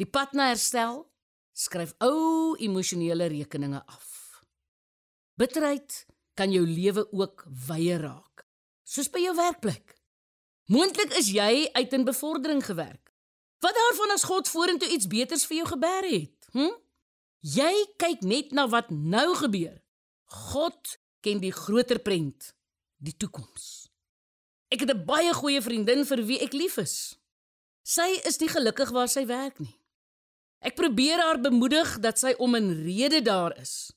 Die pad na herstel skryf ou emosionele rekeninge af. Bitterheid kan jou lewe ook weier raak, soos by jou werkplek. Moontlik is jy uit in bevordering gewerk. Wat daarvan as God vorentoe iets beters vir jou gebeer het? Hm? Jy kyk net na wat nou gebeur. God ken die groter prent, die toekoms. Ek het 'n baie goeie vriendin vir wie ek lief is. Sy is nie gelukkig waar sy werk nie. Ek probeer haar bemoedig dat sy om 'n rede daar is.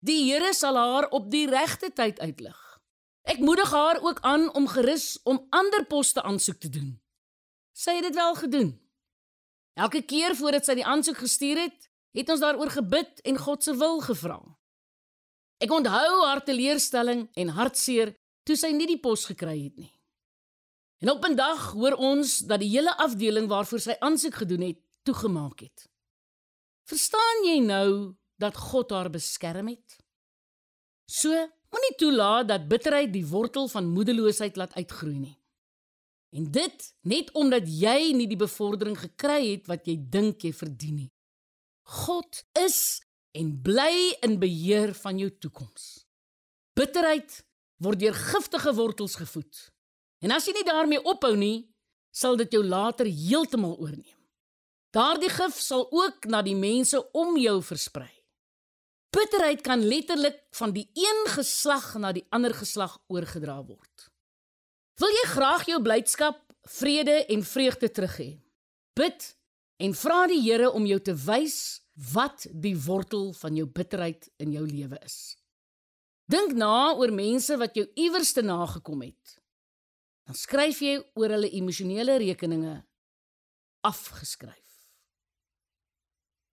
Die Here sal haar op die regte tyd uitlig. Ek moedig haar ook aan om gerus om ander poste aansoek te doen. Sy het dit wel gedoen. Elke keer voordat sy die aansoek gestuur het, het ons daaroor gebid en God se wil gevra. Ek onthou haar teleurstelling en hartseer toe sy nie die pos gekry het nie. En op 'n dag hoor ons dat die hele afdeling waarvoor sy aansoek gedoen het, toegemaak het. Verstaan jy nou dat God haar beskerm het? So, moenie toelaat dat bitterheid die wortel van moedeloosheid laat uitgroei nie. En dit net omdat jy nie die bevordering gekry het wat jy dink jy verdien nie. God is en bly in beheer van jou toekoms. Bitterheid word deur giftige wortels gevoed. En as jy nie daarmee ophou nie, sal dit jou later heeltemal oorneem. Daardie gif sal ook na die mense om jou versprei. Bitterheid kan letterlik van die een geslag na die ander geslag oorgedra word. Wil jy graag jou blydskap, vrede en vreugde terug hê? Bid en vra die Here om jou te wys wat die wortel van jou bitterheid in jou lewe is. Dink na oor mense wat jou iewers te nagekom het. Dan skryf jy oor hulle emosionele rekeninge afgeskryf.